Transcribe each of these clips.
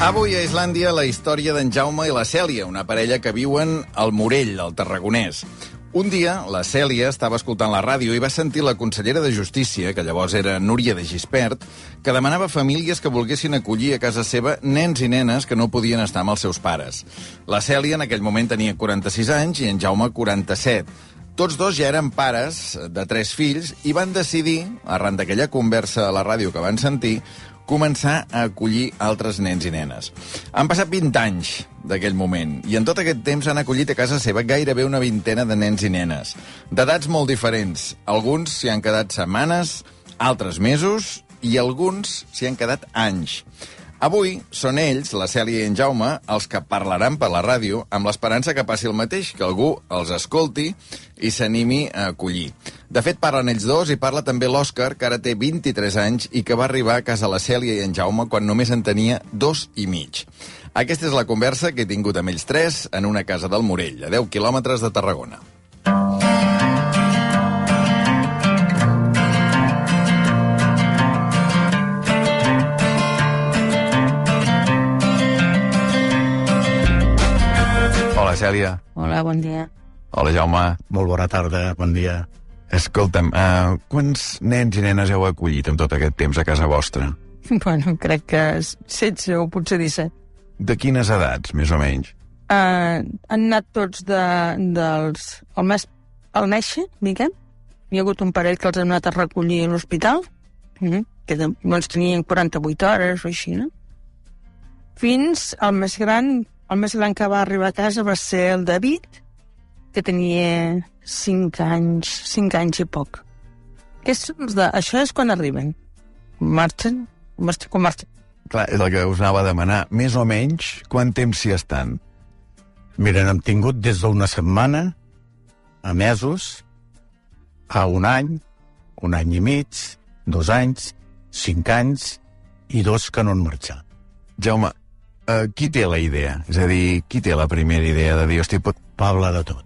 Avui a Islàndia la història d'en Jaume i la Cèlia, una parella que viuen al Morell, al Tarragonès. Un dia, la Cèlia estava escoltant la ràdio i va sentir la consellera de Justícia, que llavors era Núria de Gispert, que demanava famílies que volguessin acollir a casa seva nens i nenes que no podien estar amb els seus pares. La Cèlia en aquell moment tenia 46 anys i en Jaume 47. Tots dos ja eren pares de tres fills i van decidir, arran d'aquella conversa a la ràdio que van sentir, començar a acollir altres nens i nenes. Han passat 20 anys d'aquell moment i en tot aquest temps han acollit a casa seva gairebé una vintena de nens i nenes, d'edats molt diferents. Alguns s'hi han quedat setmanes, altres mesos i alguns s'hi han quedat anys. Avui són ells, la Cèlia i en Jaume, els que parlaran per la ràdio amb l'esperança que passi el mateix, que algú els escolti i s'animi a acollir. De fet, parlen ells dos i parla també l'Òscar, que ara té 23 anys i que va arribar a casa la Cèlia i en Jaume quan només en tenia dos i mig. Aquesta és la conversa que he tingut amb ells tres en una casa del Morell, a 10 quilòmetres de Tarragona. Cèlia. Hola, bon dia. Hola, Jaume. Molt bona tarda, bon dia. Escolta'm, uh, quants nens i nenes heu acollit en tot aquest temps a casa vostra? Bueno, crec que 16 o potser 17. De quines edats, més o menys? Uh, han anat tots de, dels... El mes, al néixer, diguem. Hi ha hagut un parell que els hem anat a recollir a l'hospital, mm -hmm. que de, doncs tenien 48 hores o així, no? Fins al més gran, el més gran que va arribar a casa va ser el David, que tenia 5 anys, 5 anys i poc. És això és quan arriben. Marxen, marxen, quan marxen. Clar, és el que us anava a demanar. Més o menys, quant temps s'hi estan? Mira, n'hem tingut des d'una setmana a mesos, a un any, un any i mig, dos anys, cinc anys i dos que no han marxat. Jaume, uh, qui té la idea? És a dir, qui té la primera idea de dir, hosti, pot... Culpable de tot.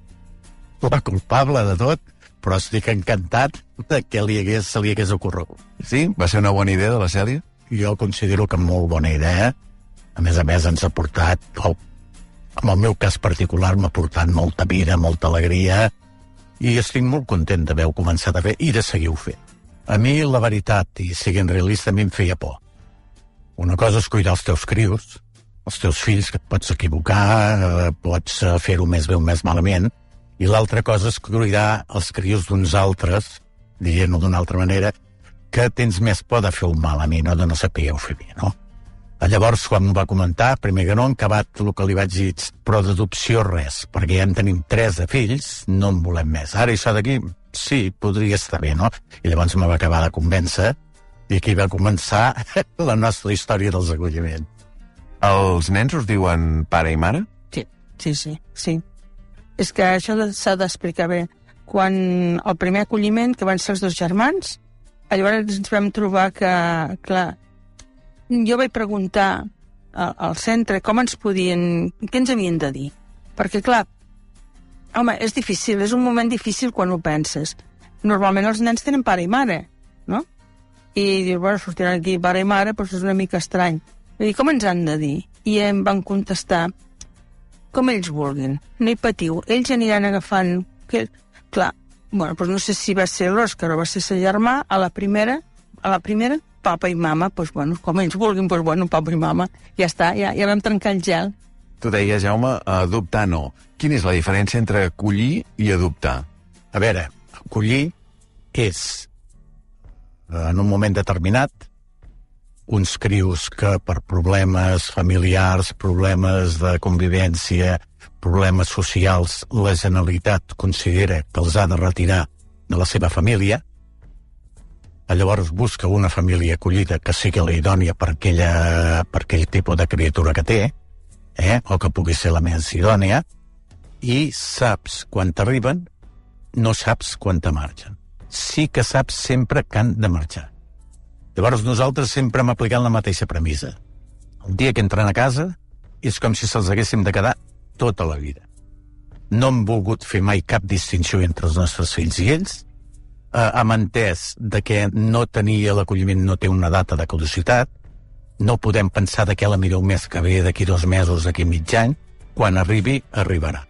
La culpable de tot, però estic encantat de que li hagués, se li hagués ocorregut. Sí? Va ser una bona idea de la Cèlia? Jo considero que molt bona idea. A més a més, ens ha portat, oh, en el meu cas particular, m'ha portat molta vida, molta alegria, i estic molt content d'haver-ho començat a fer i de seguir-ho fent. A mi, la veritat, i siguent realista, a mi em feia por. Una cosa és cuidar els teus crios, els teus fills, que et pots equivocar, eh, pots eh, fer-ho més bé o més malament, i l'altra cosa és cuidar els crios d'uns altres, dient-ho d'una altra manera, que tens més por de fer un malament o de no saber fer bé, no? Llavors, quan m'ho va comentar, primer que no, acabat el que li vaig dir, però d'adopció res, perquè ja en tenim tres de fills, no en volem més. Ara això d'aquí, sí, podria estar bé, no? I llavors me va acabar de convèncer i aquí va començar la nostra història dels acolliments. Els nens us diuen pare i mare? Sí, sí, sí, sí. És que això s'ha d'explicar bé. Quan el primer acolliment, que van ser els dos germans, llavors ens vam trobar que, clar, jo vaig preguntar al, centre com ens podien... què ens havien de dir. Perquè, clar, home, és difícil, és un moment difícil quan ho penses. Normalment els nens tenen pare i mare, no? I dius, bueno, sortiran aquí pare i mare, però és una mica estrany. I dir, com ens han de dir? I em van contestar, com ells vulguin, no hi patiu, ells aniran agafant... Que... Clar, bueno, doncs no sé si va ser l'Òscar o va ser sa germà, a la primera, a la primera, papa i mama, doncs, bueno, com ells vulguin, doncs, bueno, papa i mama, ja està, ja, ja vam trencar el gel. Tu deies, Jaume, adoptar no. Quina és la diferència entre acollir i adoptar? A veure, acollir és, en un moment determinat, uns crios que per problemes familiars, problemes de convivència, problemes socials, la Generalitat considera que els ha de retirar de la seva família, llavors busca una família acollida que sigui la idònia per, aquella, per aquell tipus de criatura que té, eh? o que pugui ser la més idònia, i saps quan t'arriben, no saps quan te marxen. Sí que saps sempre que han de marxar. Llavors nosaltres sempre hem aplicat la mateixa premissa. El dia que entren a casa és com si se'ls haguéssim de quedar tota la vida. No hem volgut fer mai cap distinció entre els nostres fills i ells. Eh, hem entès de que no tenia l'acolliment no té una data de caducitat no podem pensar de què la mireu més que ve d'aquí dos mesos, d'aquí mig any, quan arribi, arribarà.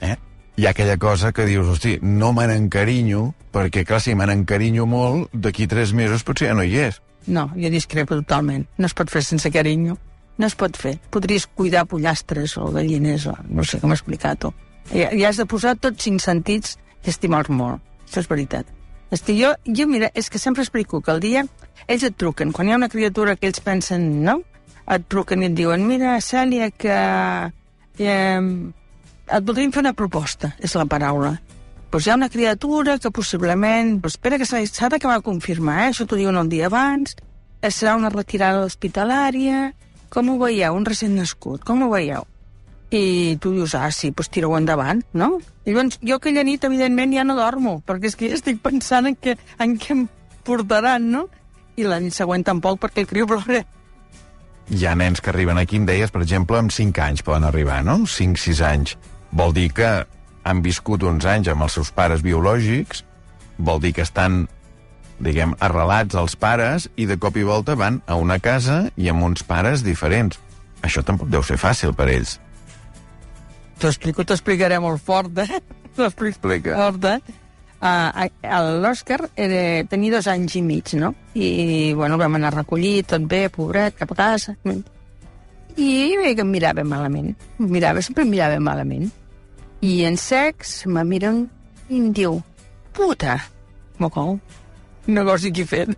Eh? Hi ha aquella cosa que dius, hosti, no me n'encarinyo, perquè, clar, si me n'encarinyo molt, d'aquí tres mesos potser ja no hi és. No, jo discrepo totalment. No es pot fer sense carinyo. No es pot fer. Podries cuidar pollastres o galliners o no sé com explicar-ho. I, I has de posar tots cinc sentits i estimar-los molt. Això és veritat. Que jo, jo, mira, és que sempre explico que el dia ells et truquen, quan hi ha una criatura que ells pensen, no? Et truquen i et diuen, mira, Cèlia, que eh, et voldríem fer una proposta, és la paraula. Pues hi ha una criatura que possiblement... Pues espera que s'ha d'acabar de confirmar, eh? això t'ho diuen el dia abans, serà una retirada hospitalària... Com ho veieu, un recent nascut? Com ho veieu? I tu dius, ah, sí, doncs tira-ho endavant, no? I llavors, jo aquella nit, evidentment, ja no dormo, perquè és que ja estic pensant en què, en què em portaran, no? I la nit següent tampoc, perquè el criu plora. Hi ha nens que arriben aquí, em deies, per exemple, amb 5 anys poden arribar, no? 5-6 anys. Vol dir que han viscut uns anys amb els seus pares biològics, vol dir que estan, diguem, arrelats als pares i de cop i volta van a una casa i amb uns pares diferents. Això tampoc deu ser fàcil per ells. T'ho explico, t'ho explicaré molt fort, eh? T'ho explico Explica. fort, eh? Uh, L'Òscar era, tenia dos anys i mig, no? I, bueno, el vam anar a recollir, tot bé, pobret, cap a casa. I veia que em mirava malament. Em mirava, sempre em mirava malament. I en sex me miren i em diu, puta, mocou, negoci que he fet.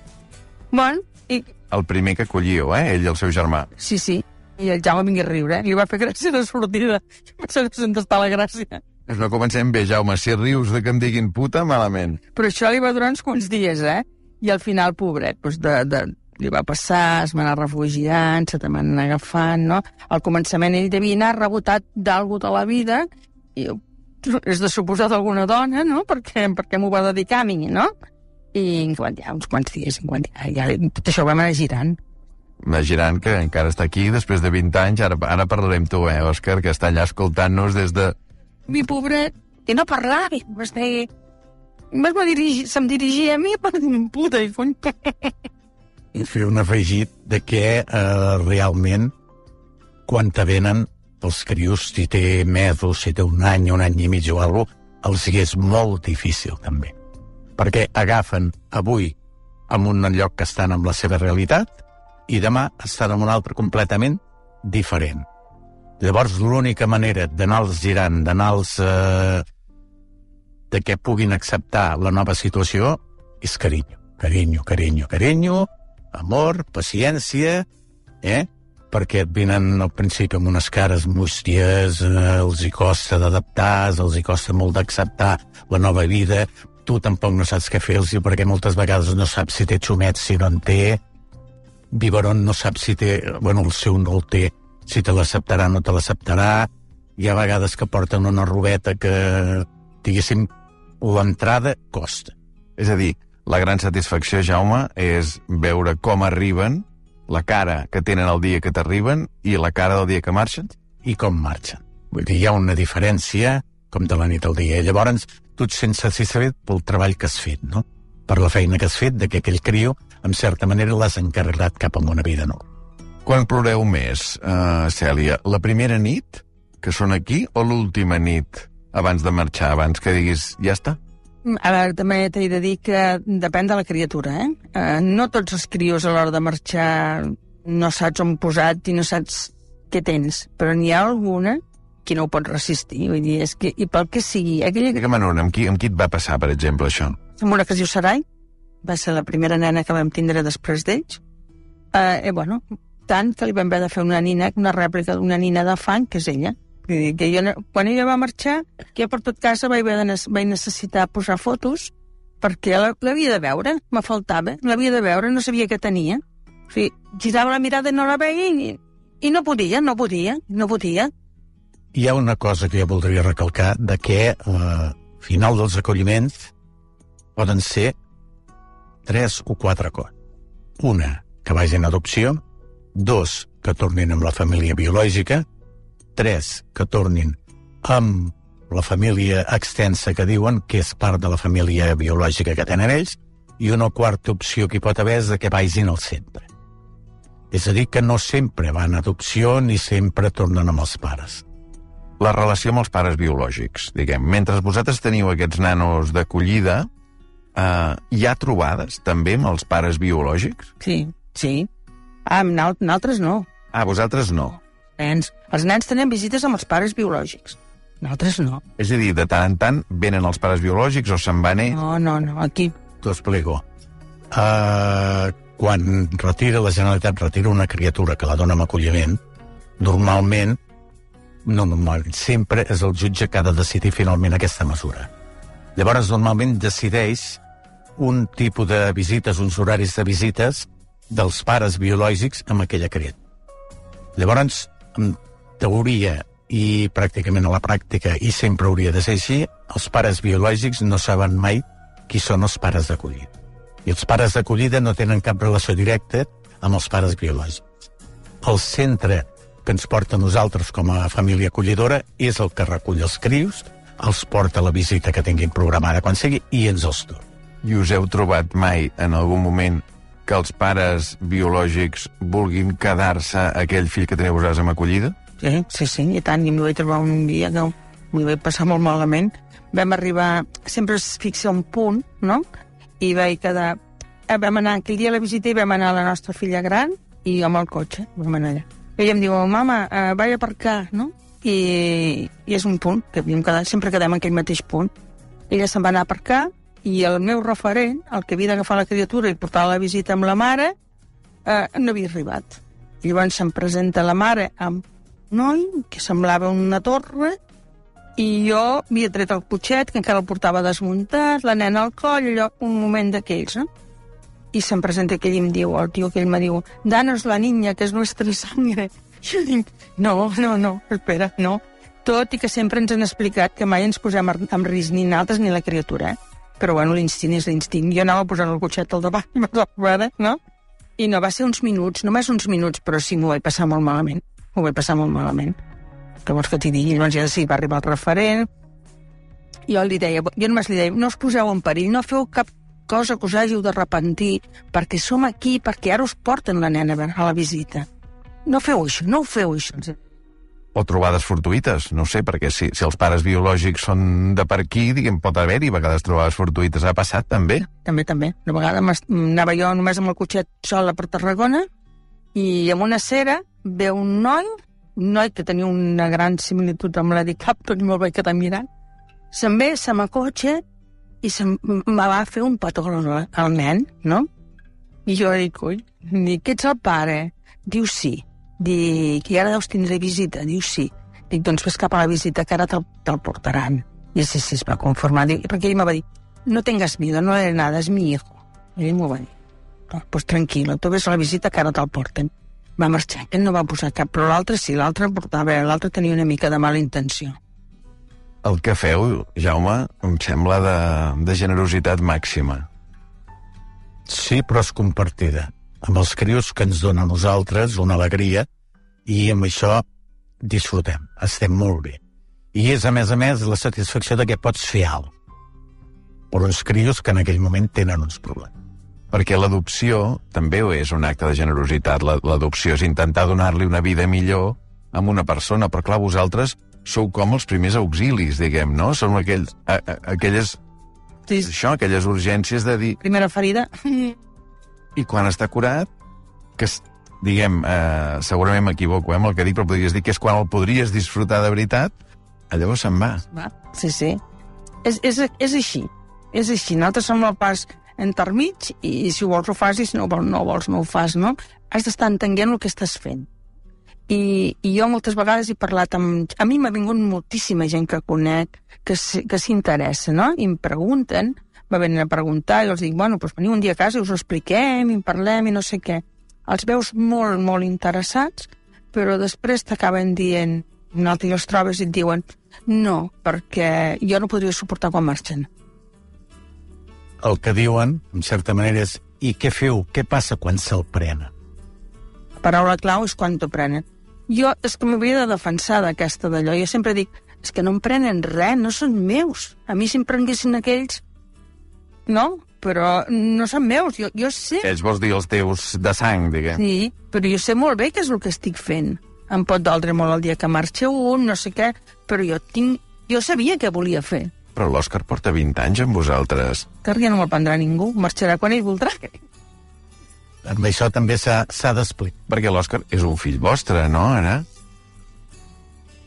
bueno, i El primer que colliu, eh? Ell i el seu germà. Sí, sí. I el Jaume vingui a riure. Li va fer gràcia de sortida. Jo pensava que se'n la gràcia. Es no comencem bé, Jaume. Si rius de que em diguin puta, malament. Però això li va durar uns quants dies, eh? I al final, pobret, doncs de, de, li va passar, es va anar refugiant, se te van anar agafant, no? Al començament ell devia anar rebotat d'algú de la vida, i és de suposar d'alguna dona, no? Perquè, perquè m'ho va dedicar a mi, no? I quan ja uns quants dies, quan ja, ja, tot això ho vam anar girant. La Girant, que encara està aquí després de 20 anys, ara, ara parlarem tu, eh, Òscar, que està allà escoltant-nos des de... Mi pobret, que no parlava, vas dir... Vas dirigir, se'm dirigia a mi per dir, puta, i cony. Fer un afegit de que eh, realment quan te venen els crios, si té mesos, si té un any, un any i mig o alguna cosa, els hi és molt difícil també. Perquè agafen avui en un lloc que estan amb la seva realitat i demà estan en un altre completament diferent. Llavors, l'única manera d'anar-los girant, d'anar-los... Eh, de que puguin acceptar la nova situació és carinyo. Carinyo, carinyo, carinyo, amor, paciència, eh? perquè venen al principi amb unes cares músties, eh, els hi costa d'adaptar, els hi costa molt d'acceptar la nova vida, tu tampoc no saps què fer-los perquè moltes vegades no saps si té xumet, si no en té, biberon no sap si té... Bueno, el seu no el té, si te l'acceptarà o no te l'acceptarà. Hi ha vegades que porten una robeta que, diguéssim, l'entrada costa. És a dir, la gran satisfacció, Jaume, és veure com arriben, la cara que tenen el dia que t'arriben i la cara del dia que marxen. I com marxen. Vull dir, hi ha una diferència com de la nit al dia. Llavors, tu et sents satisfet pel treball que has fet, no? Per la feina que has fet, de que aquell criu, en certa manera, l'has encarregat cap a una vida nova. Quan ploreu més, uh, Cèlia? La primera nit, que són aquí, o l'última nit, abans de marxar, abans que diguis, ja està? A veure, també t'he de dir que depèn de la criatura, eh? eh? No tots els crios a l'hora de marxar no saps on posat i no saps què tens, però n'hi ha alguna que no ho pot resistir. Vull dir, és que, i pel que sigui... Aquella... Digue'm en una, amb qui, amb qui et va passar, per exemple, això? Amb una que es diu Sarai, va ser la primera nena que vam tindre després d'ells. Eh, i bueno, tant que li vam haver de fer una nina, una rèplica d'una nina de fang, que és ella. Vull dir, que jo, quan ella va marxar, jo per tot casa vaig, vaig necessitar posar fotos perquè l'havia de veure, me faltava, l'havia de veure, no sabia què tenia. O sigui, girava la mirada i no la veia i, i no podia, no podia, no podia. Hi ha una cosa que jo voldria recalcar, de que eh, final dels acolliments poden ser tres o quatre coses. Una, que vagin a adopció, dos, que tornin amb la família biològica, tres, que tornin amb la família extensa que diuen que és part de la família biològica que tenen ells, i una quarta opció que hi pot haver és de que vagin al centre. És a dir, que no sempre van a adopció ni sempre tornen amb els pares. La relació amb els pares biològics, diguem. Mentre vosaltres teniu aquests nanos d'acollida, eh, hi ha trobades també amb els pares biològics? Sí, sí. Ah, amb nosaltres no. Ah, vosaltres no. Nens. Els nens tenen visites amb els pares biològics. Nosaltres no. És a dir, de tant en tant venen els pares biològics o se'n van ells? No, no, no. Aquí T'ho explico. Uh, quan retira la Generalitat retira una criatura que la dona amb acolliment, normalment, no normalment, sempre és el jutge que ha de decidir finalment aquesta mesura. Llavors, normalment decideix un tipus de visites, uns horaris de visites dels pares biològics amb aquella criatura. Llavors, en teoria i pràcticament a la pràctica, i sempre hauria de ser així, els pares biològics no saben mai qui són els pares d'acollida. I els pares d'acollida no tenen cap relació directa amb els pares biològics. El centre que ens porta a nosaltres com a família acollidora és el que recull els crios, els porta la visita que tinguin programada quan sigui i ens els torna. I us heu trobat mai, en algun moment, que els pares biològics vulguin quedar-se aquell fill que teniu vosaltres amb acollida? Sí, sí, sí, i tant. I m'hi vaig trobar un dia que m'hi vaig passar molt malament. Vam arribar... Sempre es fixa un punt, no? I vaig quedar... eh, Vam anar aquell dia a la visita i vam anar a la nostra filla gran i amb el cotxe, vam anar allà. I ella em diu, mama, eh, vaig aparcar, no? I, I és un punt que havíem quedat, sempre quedem en aquell mateix punt. Ella se'n va anar a aparcar i el meu referent, el que havia d'agafar la criatura i portar la visita amb la mare, eh, no havia arribat. I llavors se'm presenta la mare amb un noi que semblava una torre i jo havia tret el cotxet, que encara el portava desmuntat, la nena al coll, allò, un moment d'aquells, no? I se'm presenta aquell i em diu, el tio aquell me diu, danos la niña, que és nuestra sangre. Jo dic, no, no, no, espera, no. Tot i que sempre ens han explicat que mai ens posem en risc ni nosaltres ni la criatura, eh? Però bueno, l'instint és l'instint. Jo anava posant el cotxet al davant, mare, no? I no va ser uns minuts, només uns minuts, però sí m'ho vaig passar molt malament. M'ho vaig passar molt malament. Què vols que t'hi digui? Llavors ja sí, va arribar el referent, jo li deia, jo només li deia, no us poseu en perill, no feu cap cosa que us hàgiu de repentir, perquè som aquí, perquè ara us porten la nena a la visita. No feu això, no ho feu això. O trobades fortuïtes, no sé, perquè si, si els pares biològics són de per aquí, diguem, pot haver-hi vegades trobades fortuïtes. Ha passat, també? També, també. Una vegada anava jo només amb el cotxet sola per Tarragona i amb una cera ve un noi, un noi que tenia una gran similitud amb l'Eddie Clapton i me'l vaig quedar mirant. Se'n ve, se m'acotxa i se'm, me va fer un petó al nen, no? I jo dic, ui, dic, que ets el pare? Diu sí. Dic, i ara deus tindre visita? Diu sí. Dic, doncs ves cap a la visita, que ara te'l te portaran. I sí, sí, es va conformar. Dic, perquè ell me va dir, no tengas miedo, no es nada, es mi hijo. I ell m'ho va dir. No, pues tranquil·la, tu ves a la visita que ara te'l porten. Va marxar, ell no va posar cap, però l'altre sí, l'altre portava, l'altre tenia una mica de mala intenció. El que feu, Jaume, em sembla de, de generositat màxima. Sí, però és compartida. Amb els crios que ens dona a nosaltres una alegria i amb això disfrutem, estem molt bé. I és, a més a més, la satisfacció de que pots fer alt per uns crios que en aquell moment tenen uns problemes. Perquè l'adopció també és un acte de generositat. La- L'adopció és intentar donar-li una vida millor a una persona, però clar, vosaltres sou com els primers auxilis, diguem, no? Són aquells, a, a, aquelles, Sí, això, aquelles urgències de dir, primera ferida, i quan està curat, que, diguem, eh, segurament m'equivoco eh, amb el que dic, però podries dir que és quan el podries disfrutar de veritat, llavors se'n va. va, sí, sí. És, és, és així, és així. Nosaltres som el pas intermig i si ho vols ho fas i si no no, vols, no ho fas, no? Has d'estar entenent el que estàs fent. I, I jo moltes vegades he parlat amb... A mi m'ha vingut moltíssima gent que conec, que, que s'interessa, no? I em pregunten, me venen a preguntar, i els dic, bueno, doncs veniu un dia a casa i us ho expliquem, i en parlem, i no sé què. Els veus molt, molt interessats, però després t'acaben dient, un altre els trobes i et diuen, no, perquè jo no podria suportar quan marxen. El que diuen, en certa manera, és i què feu? Què passa quan se'l prenen? La paraula clau és quan t'ho prenen. Jo és que m'hauria de defensar d'aquesta d'allò. Jo sempre dic, és que no em prenen res, no són meus. A mi si em prenguessin aquells, no? però no són meus. Jo, jo sé... Ells vols dir els teus de sang, diguem. Sí, però jo sé molt bé què és el que estic fent. Em pot doldre molt el dia que marxa un, no sé què, però jo tinc... Jo sabia què volia fer. Però l'Òscar porta 20 anys amb vosaltres. Que ja no me'l prendrà ningú, marxarà quan ell voldrà. Amb això també s'ha s'ha d'explicar. Perquè l'Òscar és un fill vostre, no, ara?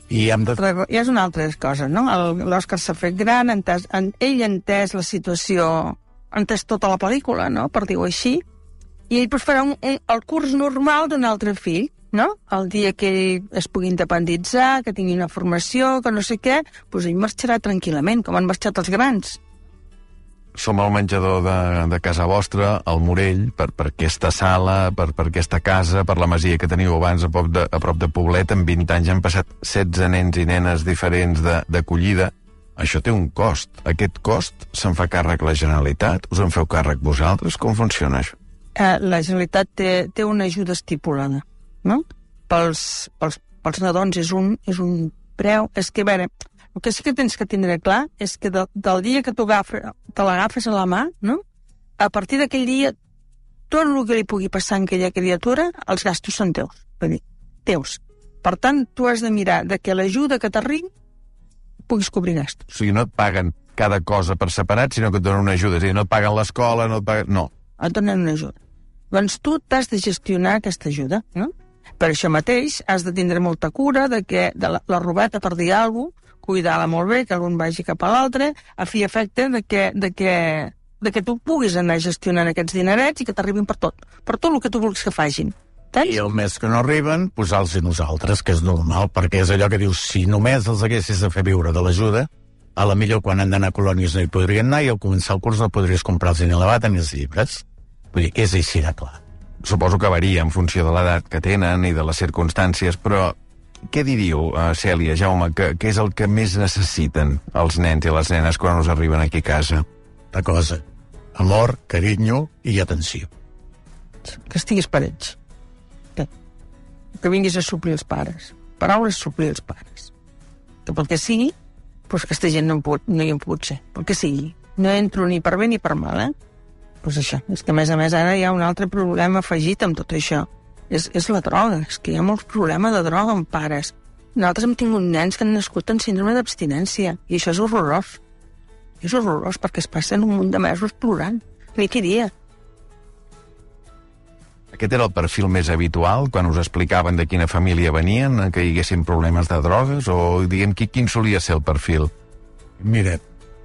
I hem de... Ja és una altra cosa, no? L'Òscar s'ha fet gran, entès, en, ell ha entès la situació, ha entès tota la pel·lícula, no?, per dir-ho així, i ell pues, farà un, un, el curs normal d'un altre fill, no? El dia que ell es pugui independitzar, que tingui una formació, que no sé què, doncs ell marxarà tranquil·lament, com han marxat els grans. Som al menjador de, de casa vostra, al Morell, per, per aquesta sala, per, per aquesta casa, per la masia que teniu abans a prop de, a prop de Poblet. En 20 anys han passat 16 nens i nenes diferents d'acollida. Això té un cost. Aquest cost se'n fa càrrec la Generalitat? Us en feu càrrec vosaltres? Com funciona això? Eh, la Generalitat té, té una ajuda estipulada, no? Pels, pels, pels nadons és un, és un preu... És que, a veure, el que sí que tens que tindre clar és que de, del dia que tu agafes, te l'agafes a la mà, no? A partir d'aquell dia, tot el que li pugui passar a aquella criatura, els gastos són teus. Vull dir, teus. Per tant, tu has de mirar de que l'ajuda que t'arribi puguis cobrir gastos. O sigui, no et paguen cada cosa per separat, sinó que et donen una ajuda. És a dir, no et paguen l'escola, no et paguen... No. et donen una ajuda. Doncs tu t'has de gestionar aquesta ajuda, no? Per això mateix has de tindre molta cura de que de la, la robeta, per dir alguna cosa, cuidar-la molt bé, que algun vagi cap a l'altre, a fi i efecte de que, de, que, de que tu puguis anar gestionant aquests dinerets i que t'arribin per tot, per tot el que tu vulguis que facin. Tens? I el mes que no arriben, posar-los a nosaltres, que és normal, perquè és allò que dius, si només els haguessis de fer viure de l'ajuda, a la millor quan han d'anar a colònies no hi podrien anar i al començar el curs no podries comprar-los ni la bata ni els llibres. Vull dir, és així de clar. Suposo que varia en funció de l'edat que tenen i de les circumstàncies, però què diríeu, uh, Cèlia, Jaume, que, que és el que més necessiten els nens i les nenes quan us arriben aquí a casa? De cosa. Amor, carinyo i atenció. que estiguis per ells. Que, que vinguis a suplir els pares. Paraules suplir els pares. Que pel que sigui, doncs aquesta gent no, pot, no hi en pot ser. Pel que sigui. No entro ni per bé ni per mal, eh? Doncs això. És que, a més a més, ara hi ha un altre problema afegit amb tot això. És, és la droga. És que hi ha molts problemes de droga amb pares. Nosaltres hem tingut nens que han nascut amb síndrome d'abstinència. I això és horrorós. És horrorós perquè es passen un munt de mesos plorant. Nit i dia. Aquest era el perfil més habitual quan us explicaven de quina família venien, que hi haguessin problemes de drogues, o diguem, qui, quin solia ser el perfil? Mira,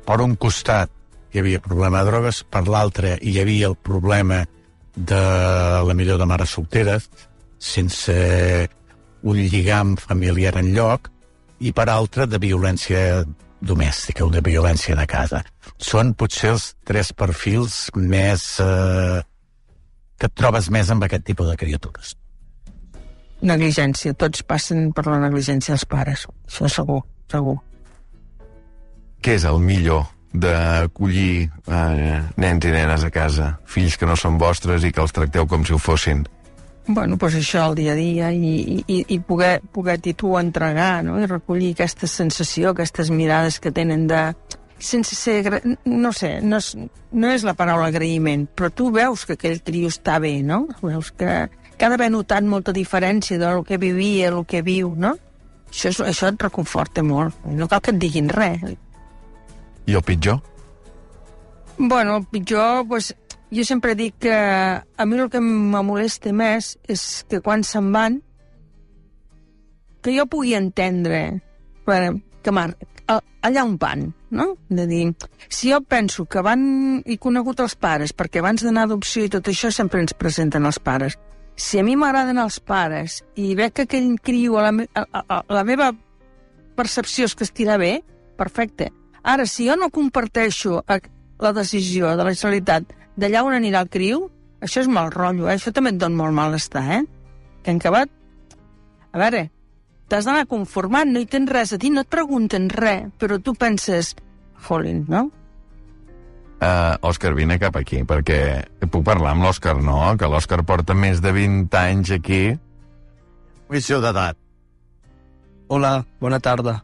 per un costat hi havia problema de drogues, per l'altre hi havia el problema de la millor de mares solteres, sense un lligam familiar en lloc, i per altre de violència domèstica o de violència de casa. Són potser els tres perfils més... Eh, que et trobes més amb aquest tipus de criatures. Negligència. Tots passen per la negligència dels pares. Això segur, segur. Què és el millor d'acollir eh, nens i nenes a casa? Fills que no són vostres i que els tracteu com si ho fossin. Bueno, doncs això, el dia a dia, i, i, i poder, poder-t'hi tu entregar, no? I recollir aquesta sensació, aquestes mirades que tenen de... Sense ser... No sé, no és, no és la paraula agraïment, però tu veus que aquell trio està bé, no? Veus que, que ha d'haver notat molta diferència del que vivia, el que viu, no? Això, és, això et reconforta molt. No cal que et diguin res. I el pitjor? Bueno, el pitjor, pues, jo sempre dic que a mi el que me molesta més és que quan se'n van, que jo pugui entendre bueno, que mar, allà on van, no? De dir, si jo penso que van i conegut els pares, perquè abans d'anar adopció i tot això sempre ens presenten els pares. Si a mi m'agraden els pares i veig que aquell criu, a la, me, a, a, a, la meva percepció és que estirà bé, perfecte. Ara, si jo no comparteixo a- la decisió de la Generalitat d'allà on anirà el criu, això és mal rotllo, eh? Això també et dona molt malestar, eh? Que en acabat... A veure, t'has d'anar conformant, no hi tens res a dir, no et pregunten res, però tu penses, jolín, no? Uh, Òscar, vine cap aquí, perquè puc parlar amb l'Òscar, no? Que l'Òscar porta més de 20 anys aquí. Visió d'edat. Hola, bona tarda.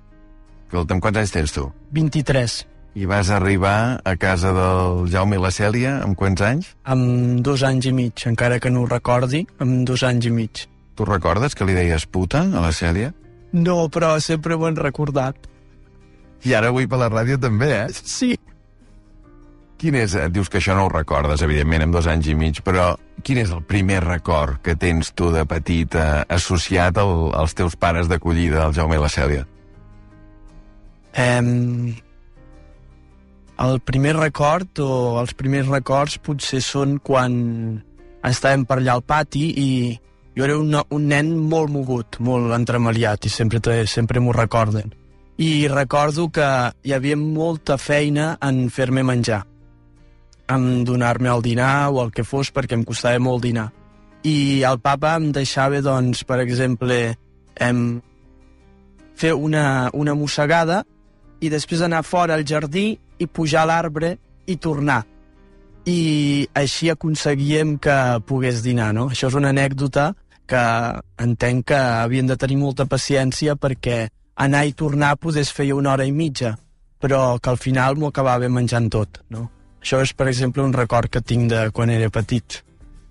Escolta'm, quants anys tens tu? 23. I vas arribar a casa del Jaume i la Cèlia amb quants anys? Amb dos anys i mig, encara que no ho recordi, amb dos anys i mig. Tu recordes que li deies puta a la Cèlia? No, però sempre ho han recordat. I ara avui per la ràdio també, eh? Sí. Quin és, eh, dius que això no ho recordes, evidentment, amb dos anys i mig, però quin és el primer record que tens tu de petit eh, associat al, als teus pares d'acollida, el Jaume i la Cèlia? Um, el primer record o els primers records potser són quan estàvem per allà al pati i jo era un, un nen molt mogut, molt entremaliat i sempre, sempre m'ho recorden. I recordo que hi havia molta feina en fer-me menjar, en donar-me el dinar o el que fos perquè em costava molt dinar. I el papa em deixava, doncs, per exemple, em, fer una, una mossegada i després anar fora al jardí i pujar a l'arbre i tornar. I així aconseguíem que pogués dinar, no? Això és una anècdota que entenc que havien de tenir molta paciència perquè anar i tornar podés feia una hora i mitja, però que al final m'ho acabava menjant tot, no? Això és, per exemple, un record que tinc de quan era petit.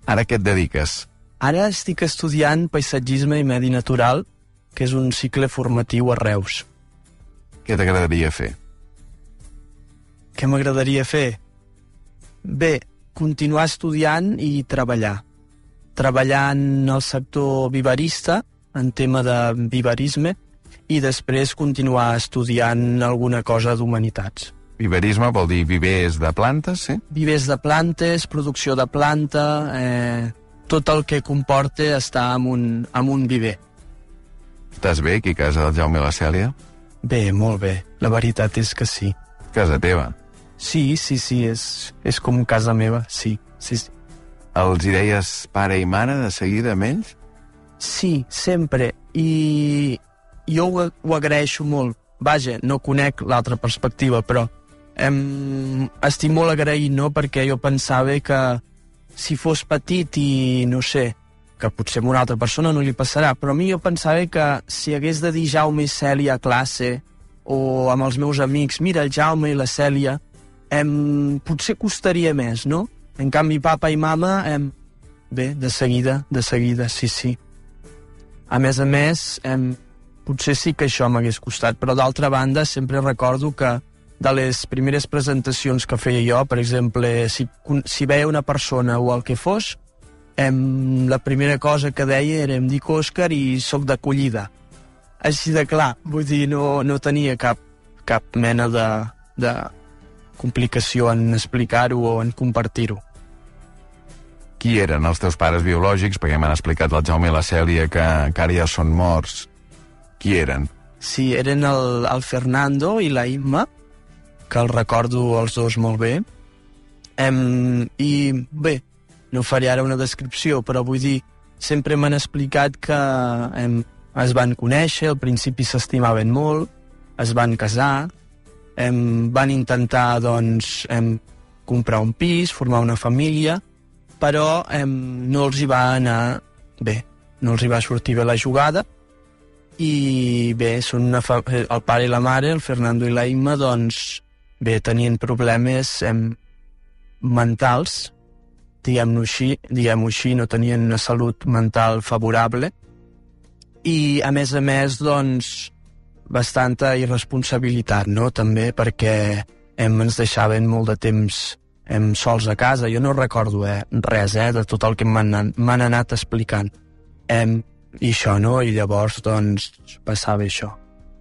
Ara què et dediques? Ara estic estudiant paisatgisme i medi natural, que és un cicle formatiu a Reus. Què t'agradaria fer? Què m'agradaria fer? Bé, continuar estudiant i treballar. Treballar en el sector vivarista, en tema de vivarisme, i després continuar estudiant alguna cosa d'humanitats. Viverisme vol dir vivers de plantes, sí? Vivers de plantes, producció de planta, eh, tot el que comporta estar en un, en un viver. Estàs bé aquí a casa del Jaume i la Cèlia? Bé, molt bé. La veritat és que sí. Casa teva. Sí, sí, sí, és, és com casa meva, sí, sí, sí. Els hi deies pare i mare de seguida amb ells? Sí, sempre. I jo ho, ho agraeixo molt. Vaja, no conec l'altra perspectiva, però em, estic molt agraït, no?, perquè jo pensava que si fos petit i, no sé, que potser a una altra persona no li passarà, però a mi jo pensava que si hagués de dir Jaume i Cèlia a classe o amb els meus amics, mira, el Jaume i la Cèlia, em, potser costaria més, no? En canvi, papa i mama, em, bé, de seguida, de seguida, sí, sí. A més a més, em, potser sí que això m'hagués costat, però d'altra banda sempre recordo que de les primeres presentacions que feia jo, per exemple, si, si veia una persona o el que fos, em, la primera cosa que deia era em dic Òscar i sóc d'acollida. Així de clar, vull dir, no, no tenia cap, cap mena de, de complicació en explicar-ho o en compartir-ho. Qui eren els teus pares biològics? Perquè m'han explicat el Jaume i la Cèlia que, que ara ja són morts. Qui eren? Sí, eren el, el Fernando i la Imma, que el recordo els dos molt bé. Em, I bé, no faré ara una descripció, però vull dir, sempre m'han explicat que em, es van conèixer, al principi s'estimaven molt, es van casar, em, van intentar, doncs, em, comprar un pis, formar una família, però em, no els hi va anar bé, no els hi va sortir bé la jugada, i bé, són una fa... el pare i la mare, el Fernando i la Imma, doncs, bé, tenien problemes em, mentals, diguem-ho així, diguem així, no tenien una salut mental favorable, i a més a més, doncs, bastanta irresponsabilitat, no?, també, perquè em, ens deixaven molt de temps em, sols a casa. Jo no recordo eh, res eh, de tot el que m'han anat explicant. Em, I això, no? I llavors, doncs, passava això.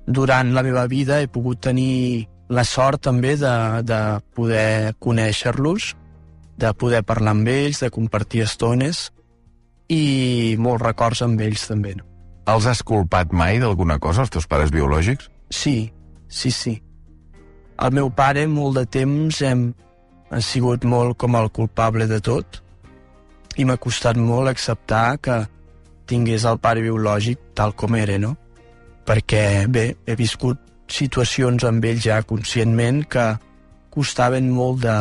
Durant la meva vida he pogut tenir la sort també de, de poder conèixer-los, de poder parlar amb ells, de compartir estones i molts records amb ells també. No? Els has culpat mai d'alguna cosa, els teus pares biològics? Sí, sí, sí. El meu pare molt de temps hem, ha sigut molt com el culpable de tot i m'ha costat molt acceptar que tingués el pare biològic tal com era, no? Perquè, bé, he viscut situacions amb ell ja conscientment que costaven molt de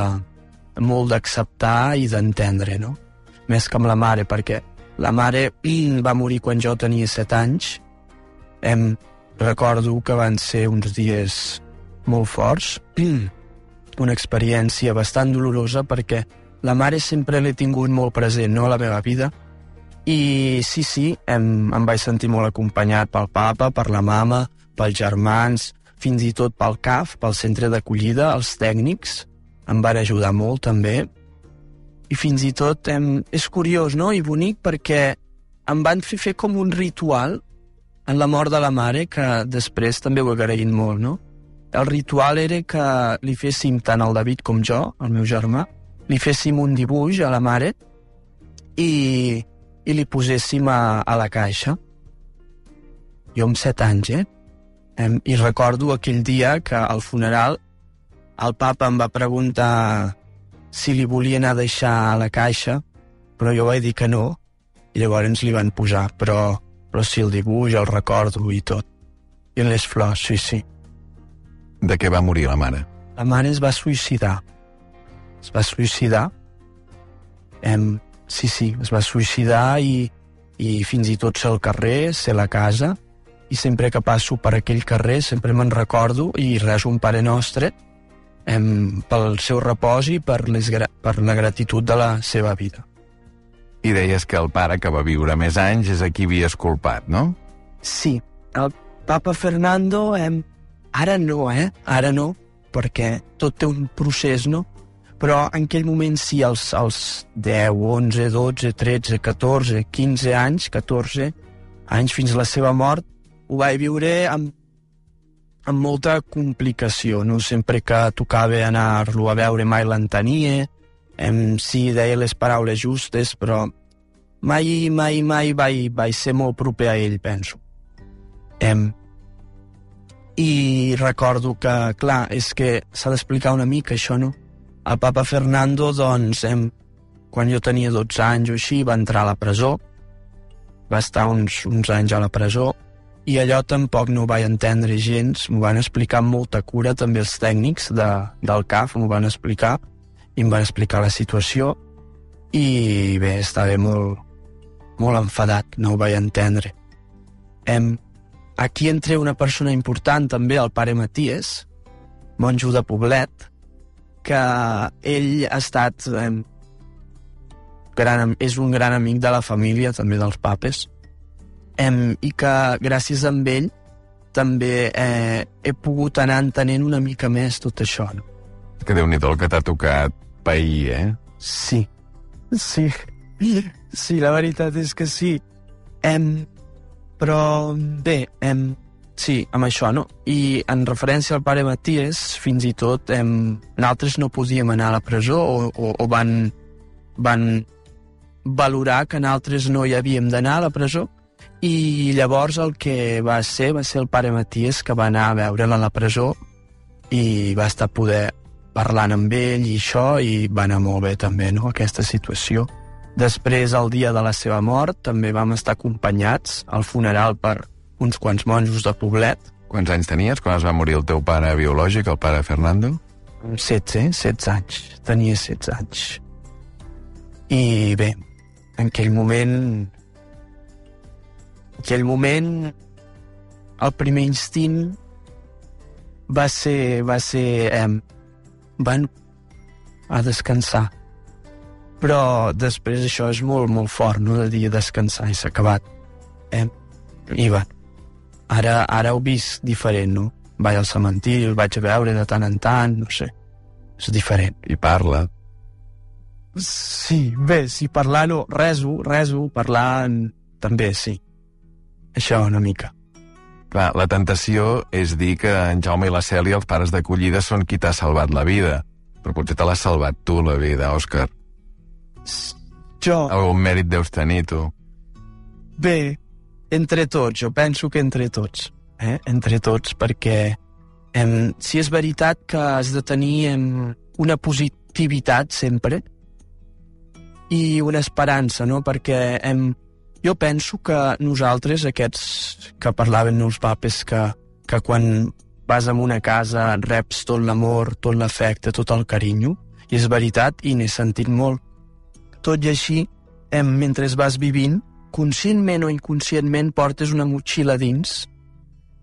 molt d'acceptar i d'entendre, no? Més que amb la mare, perquè la mare va morir quan jo tenia 7 anys. Em recordo que van ser uns dies molt forts una experiència bastant dolorosa perquè la mare sempre l'he tingut molt present no, a la meva vida i sí, sí, em, em vaig sentir molt acompanyat pel papa, per la mama, pels germans, fins i tot pel CAF, pel centre d'acollida, els tècnics, em van ajudar molt també. I fins i tot em, és curiós no? i bonic perquè em van fer fer com un ritual en la mort de la mare que després també ho he agraït molt, no? El ritual era que li féssim tant el David com jo, el meu germà, li féssim un dibuix a la mare i, i li poséssim a, a la caixa. Jo amb set anys, eh? I recordo aquell dia que al funeral el papa em va preguntar si li volia anar a deixar a la caixa, però jo vaig dir que no, i llavors li van posar, però, però sí, el dibuix, el recordo i tot. I les flors, sí, sí. De què va morir la mare? La mare es va suïcidar. Es va suïcidar. Em, sí, sí, es va suïcidar i, i fins i tot ser al carrer, ser la casa, i sempre que passo per aquell carrer sempre me'n recordo i reso un Pare Nostre em, pel seu repòs i per, les, per la gratitud de la seva vida. I deies que el pare que va viure més anys és a qui havies culpat, no? Sí, el papa Fernando, em, ara no, eh? Ara no, perquè tot té un procés, no? Però en aquell moment sí, als, als 10, 11, 12, 13, 14, 15 anys, 14 anys fins a la seva mort, ho vaig viure amb, amb molta complicació, no? Sempre que tocava anar-lo a veure mai l'entenia, em, sí, deia les paraules justes, però mai, mai, mai vaig, vaig ser molt proper a ell, penso. Em, I recordo que, clar, és que s'ha d'explicar una mica això, no? El papa Fernando, doncs, em, quan jo tenia 12 anys o així, va entrar a la presó, va estar uns, uns anys a la presó, i allò tampoc no ho vaig entendre gens, m'ho van explicar amb molta cura també els tècnics de, del CAF, m'ho van explicar, i em van explicar la situació, i bé, estava molt, molt enfadat, no ho vaig entendre. Em, aquí entra una persona important també, el pare Maties, monjo de Poblet, que ell ha estat... Em, gran, és un gran amic de la família, també dels papes, em, i que gràcies a ell també eh, he pogut anar entenent una mica més tot això. No? Que déu nhi que t'ha tocat pair, eh? Sí, sí, sí, la veritat és que sí. Em, però bé, em, sí, amb això, no? I en referència al pare Maties, fins i tot em, nosaltres no podíem anar a la presó o, o, o van, van valorar que nosaltres no hi havíem d'anar a la presó i llavors el que va ser va ser el pare Maties que va anar a veure'l a la presó i va estar poder parlant amb ell i això, i va anar molt bé també, no?, aquesta situació. Després, el dia de la seva mort, també vam estar acompanyats al funeral per uns quants monjos de Poblet. Quants anys tenies quan es va morir el teu pare biològic, el pare Fernando? 16, 16 anys. Tenia 16 anys. I bé, en aquell moment... Aquell moment, el primer instint va ser... Va ser eh, van a descansar. Però després això és molt, molt fort, no?, de dir descansar i s'ha acabat. Eh? I va. Ara, ara ho vist diferent, no? Vaig al cementiri, el vaig a veure de tant en tant, no sé. És diferent. I parla. Sí, bé, si parlar no, reso, reso, parlant també, sí. Això una mica. Clar, la tentació és dir que en Jaume i la Cèlia, els pares d'acollida, són qui t'ha salvat la vida. Però potser te l'ha salvat tu, la vida, Òscar. Jo... Algun mèrit deus tenir, tu. Bé, entre tots, jo penso que entre tots. Eh? Entre tots, perquè em, si és veritat que has de tenir em, una positivitat sempre i una esperança, no? Perquè em, jo penso que nosaltres, aquests que parlaven els papes, que, que quan vas a una casa reps tot l'amor, tot l'afecte, tot el carinyo, i és veritat, i n'he sentit molt. Tot i així, em, mentre vas vivint, conscientment o inconscientment portes una motxilla dins,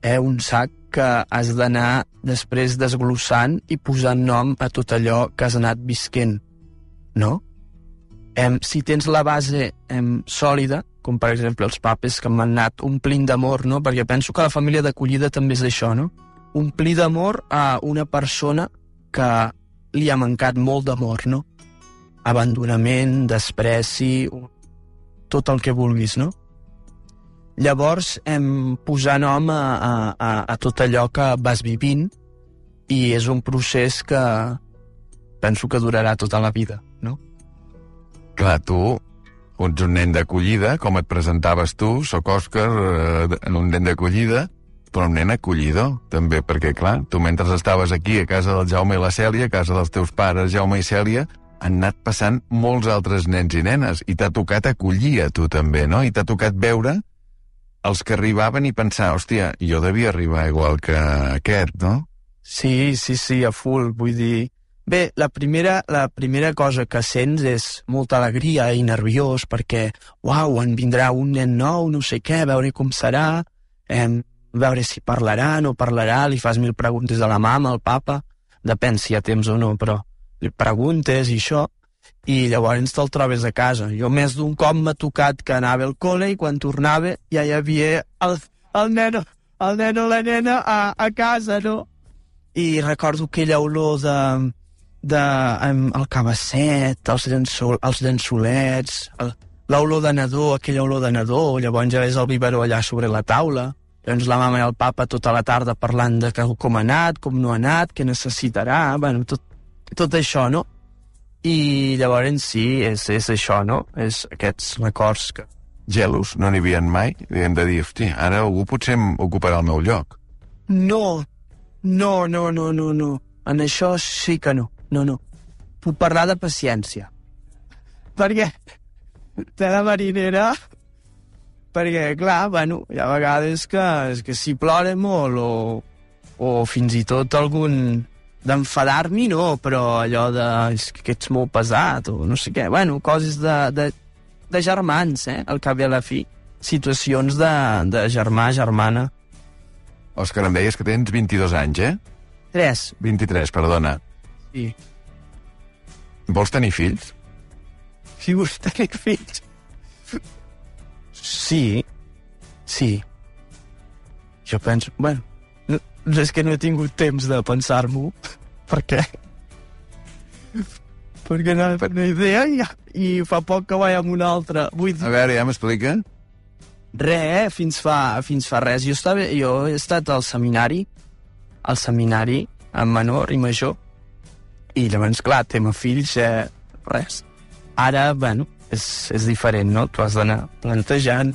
eh, un sac que has d'anar després desglossant i posant nom a tot allò que has anat visquent, no? Em, si tens la base em, sòlida, com per exemple els papes que m'han anat omplint d'amor, no? perquè penso que la família d'acollida també és això, no? omplir d'amor a una persona que li ha mancat molt d'amor, no? Abandonament, despreci, tot el que vulguis, no? Llavors, hem posar nom a, a, a tot allò que vas vivint i és un procés que penso que durarà tota la vida, no? Clar, tu ets un nen d'acollida, com et presentaves tu, sóc Òscar, eh, un nen d'acollida, però un nen acollidor, també, perquè, clar, tu mentre estaves aquí a casa del Jaume i la Cèlia, a casa dels teus pares, Jaume i Cèlia, han anat passant molts altres nens i nenes, i t'ha tocat acollir a tu també, no? I t'ha tocat veure els que arribaven i pensar, hòstia, jo devia arribar igual que aquest, no? Sí, sí, sí, a full, vull dir... Bé, la primera, la primera cosa que sents és molta alegria i nerviós perquè, uau, en vindrà un nen nou, no sé què, veure com serà, eh, veure si parlarà, no parlarà, li fas mil preguntes a la mama, al papa, depèn si hi ha temps o no, però li preguntes i això, i llavors te'l trobes a casa. Jo més d'un cop m'ha tocat que anava al col·le i quan tornava ja hi havia el, el nen, el nen o la nena a, a casa, no? I recordo aquella olor de, de um, el cabasset, els, llençol, els llençolets, l'olor de nadó, aquella olor de nadó, llavors ja ves el biberó allà sobre la taula, doncs la mama i el papa tota la tarda parlant de com ha anat, com no ha anat, què necessitarà, bueno, tot, tot això, no? I llavors sí, és, és això, no? És aquests records que... Gelos, no n'hi havia mai? I hem de dir, hosti, ara algú potser ocuparà el meu lloc. No, no, no, no, no, no. En això sí que no, no, no. Puc parlar de paciència. Perquè té la marinera perquè, clar, bueno, hi ha vegades que, que si plora molt o, o fins i tot algun d'enfadar-m'hi, no, però allò de és que ets molt pesat o no sé què, bueno, coses de, de, de germans, eh, al cap i a la fi. Situacions de, de germà, germana. Òscar, em deies que tens 22 anys, eh? 3. 23, perdona. Sí. Vols tenir fills? Si vols tenir fills. Sí, sí. Jo penso... Bueno, no, és que no he tingut temps de pensar-m'ho. Per què? Perquè no he una idea i, i fa poc que vaig amb una altra. Vull dir... A veure, ja m'explica. Re, eh? fins fa, fins fa res. Jo, estava, jo he estat al seminari, al seminari, en menor i major, i llavors, clar, tema fills, eh, res. Ara, bueno, és, és diferent, no? Tu has d'anar plantejant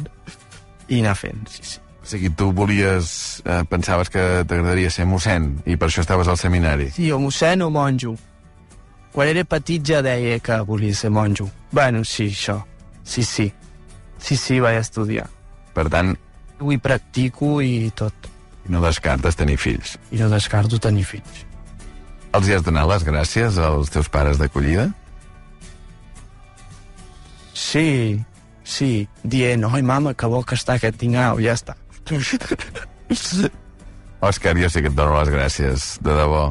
i anar fent, sí, sí. O sigui, tu volies... Eh, pensaves que t'agradaria ser mossèn i per això estaves al seminari. Sí, o mossèn o monjo. Quan era petit ja deia que volia ser monjo. Bueno, sí, això. Sí, sí. Sí, sí, vaig estudiar. Per tant, Ho hi practico i tot. no descartes tenir fills. I no descarto tenir fills. Els hi has donat les gràcies als teus pares d'acollida? Sí, sí. Dient, oi, mama, que bo que està aquest tingau, ja està. Òscar, jo sí que et dono les gràcies, de debò.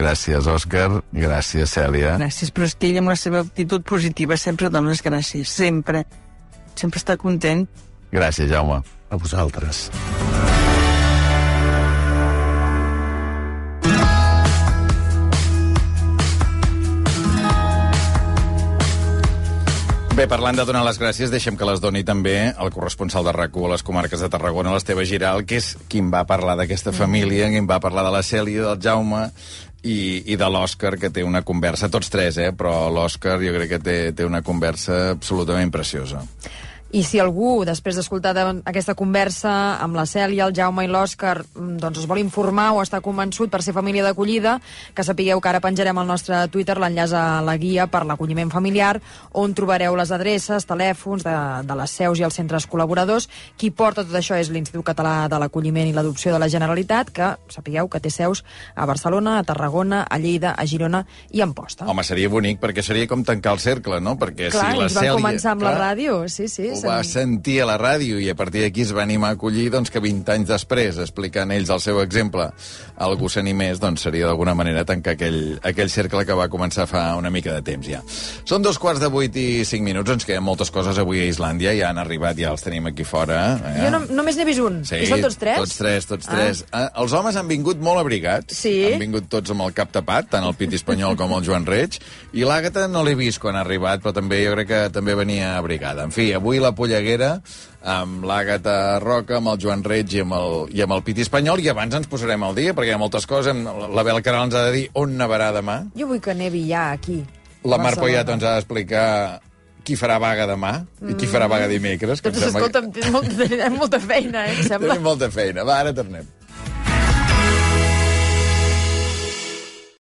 Gràcies, Òscar. Gràcies, Cèlia. Gràcies, però és que ell amb la seva actitud positiva sempre dona les gràcies, sempre. Sempre està content. Gràcies, Jaume. A vosaltres. Bé, parlant de donar les gràcies, deixem que les doni també el corresponsal de rac a les comarques de Tarragona, l'Esteve Giral, que és qui em va parlar d'aquesta família, qui em va parlar de la Cèlia, del Jaume i, i de l'Òscar, que té una conversa, tots tres, eh? però l'Òscar jo crec que té, té una conversa absolutament preciosa. I si algú, després d'escoltar de- aquesta conversa amb la Cèlia, el Jaume i l'Òscar, mm, doncs es vol informar o està convençut per ser família d'acollida, que sapigueu que ara penjarem al nostre Twitter l'enllaç a la guia per l'acolliment familiar, on trobareu les adreces, telèfons de, de les seus i els centres col·laboradors. Qui porta tot això és l'Institut Català de l'Acolliment i l'Adopció de la Generalitat, que sapigueu que té seus a Barcelona, a Tarragona, a Lleida, a Girona i a Amposta. Home, seria bonic, perquè seria com tancar el cercle, no? Perquè Clar, si la ells van Cèlia... començar amb clar, la ràdio, sí, sí. Ho va sentir a la ràdio i a partir d'aquí es va animar a acollir doncs, que 20 anys després, explicant ells el seu exemple, algú s'animés, doncs seria d'alguna manera tancar aquell, aquell cercle que va començar fa una mica de temps ja. Són dos quarts de vuit i cinc minuts, ens queden moltes coses avui a Islàndia, ja han arribat, ja els tenim aquí fora. Eh? Jo no, només n'he vist un. Sí, I són tots tres? Tots tres, tots Ah. tres. Eh, Els homes han vingut molt abrigats. Sí. Han vingut tots amb el cap tapat, tant el Piti Espanyol com el Joan Reig. I l'Àgata no l'he vist quan ha arribat, però també jo crec que també venia abrigada. En fi, avui la polleguera amb l'Àgata Roca, amb el Joan Reig i amb el, i amb el Piti Espanyol, i abans ens posarem al dia, perquè hi ha moltes coses. La Bel Caral ens ha de dir on nevarà demà. Jo vull que nevi ja aquí. La Mar. Poyat ens ha d'explicar qui farà vaga demà i qui farà vaga dimecres. que em Doncs sembla que- escolta'm, tens molta, molta feina, eh, em sembla. Tenim molta feina. Va, ara tornem.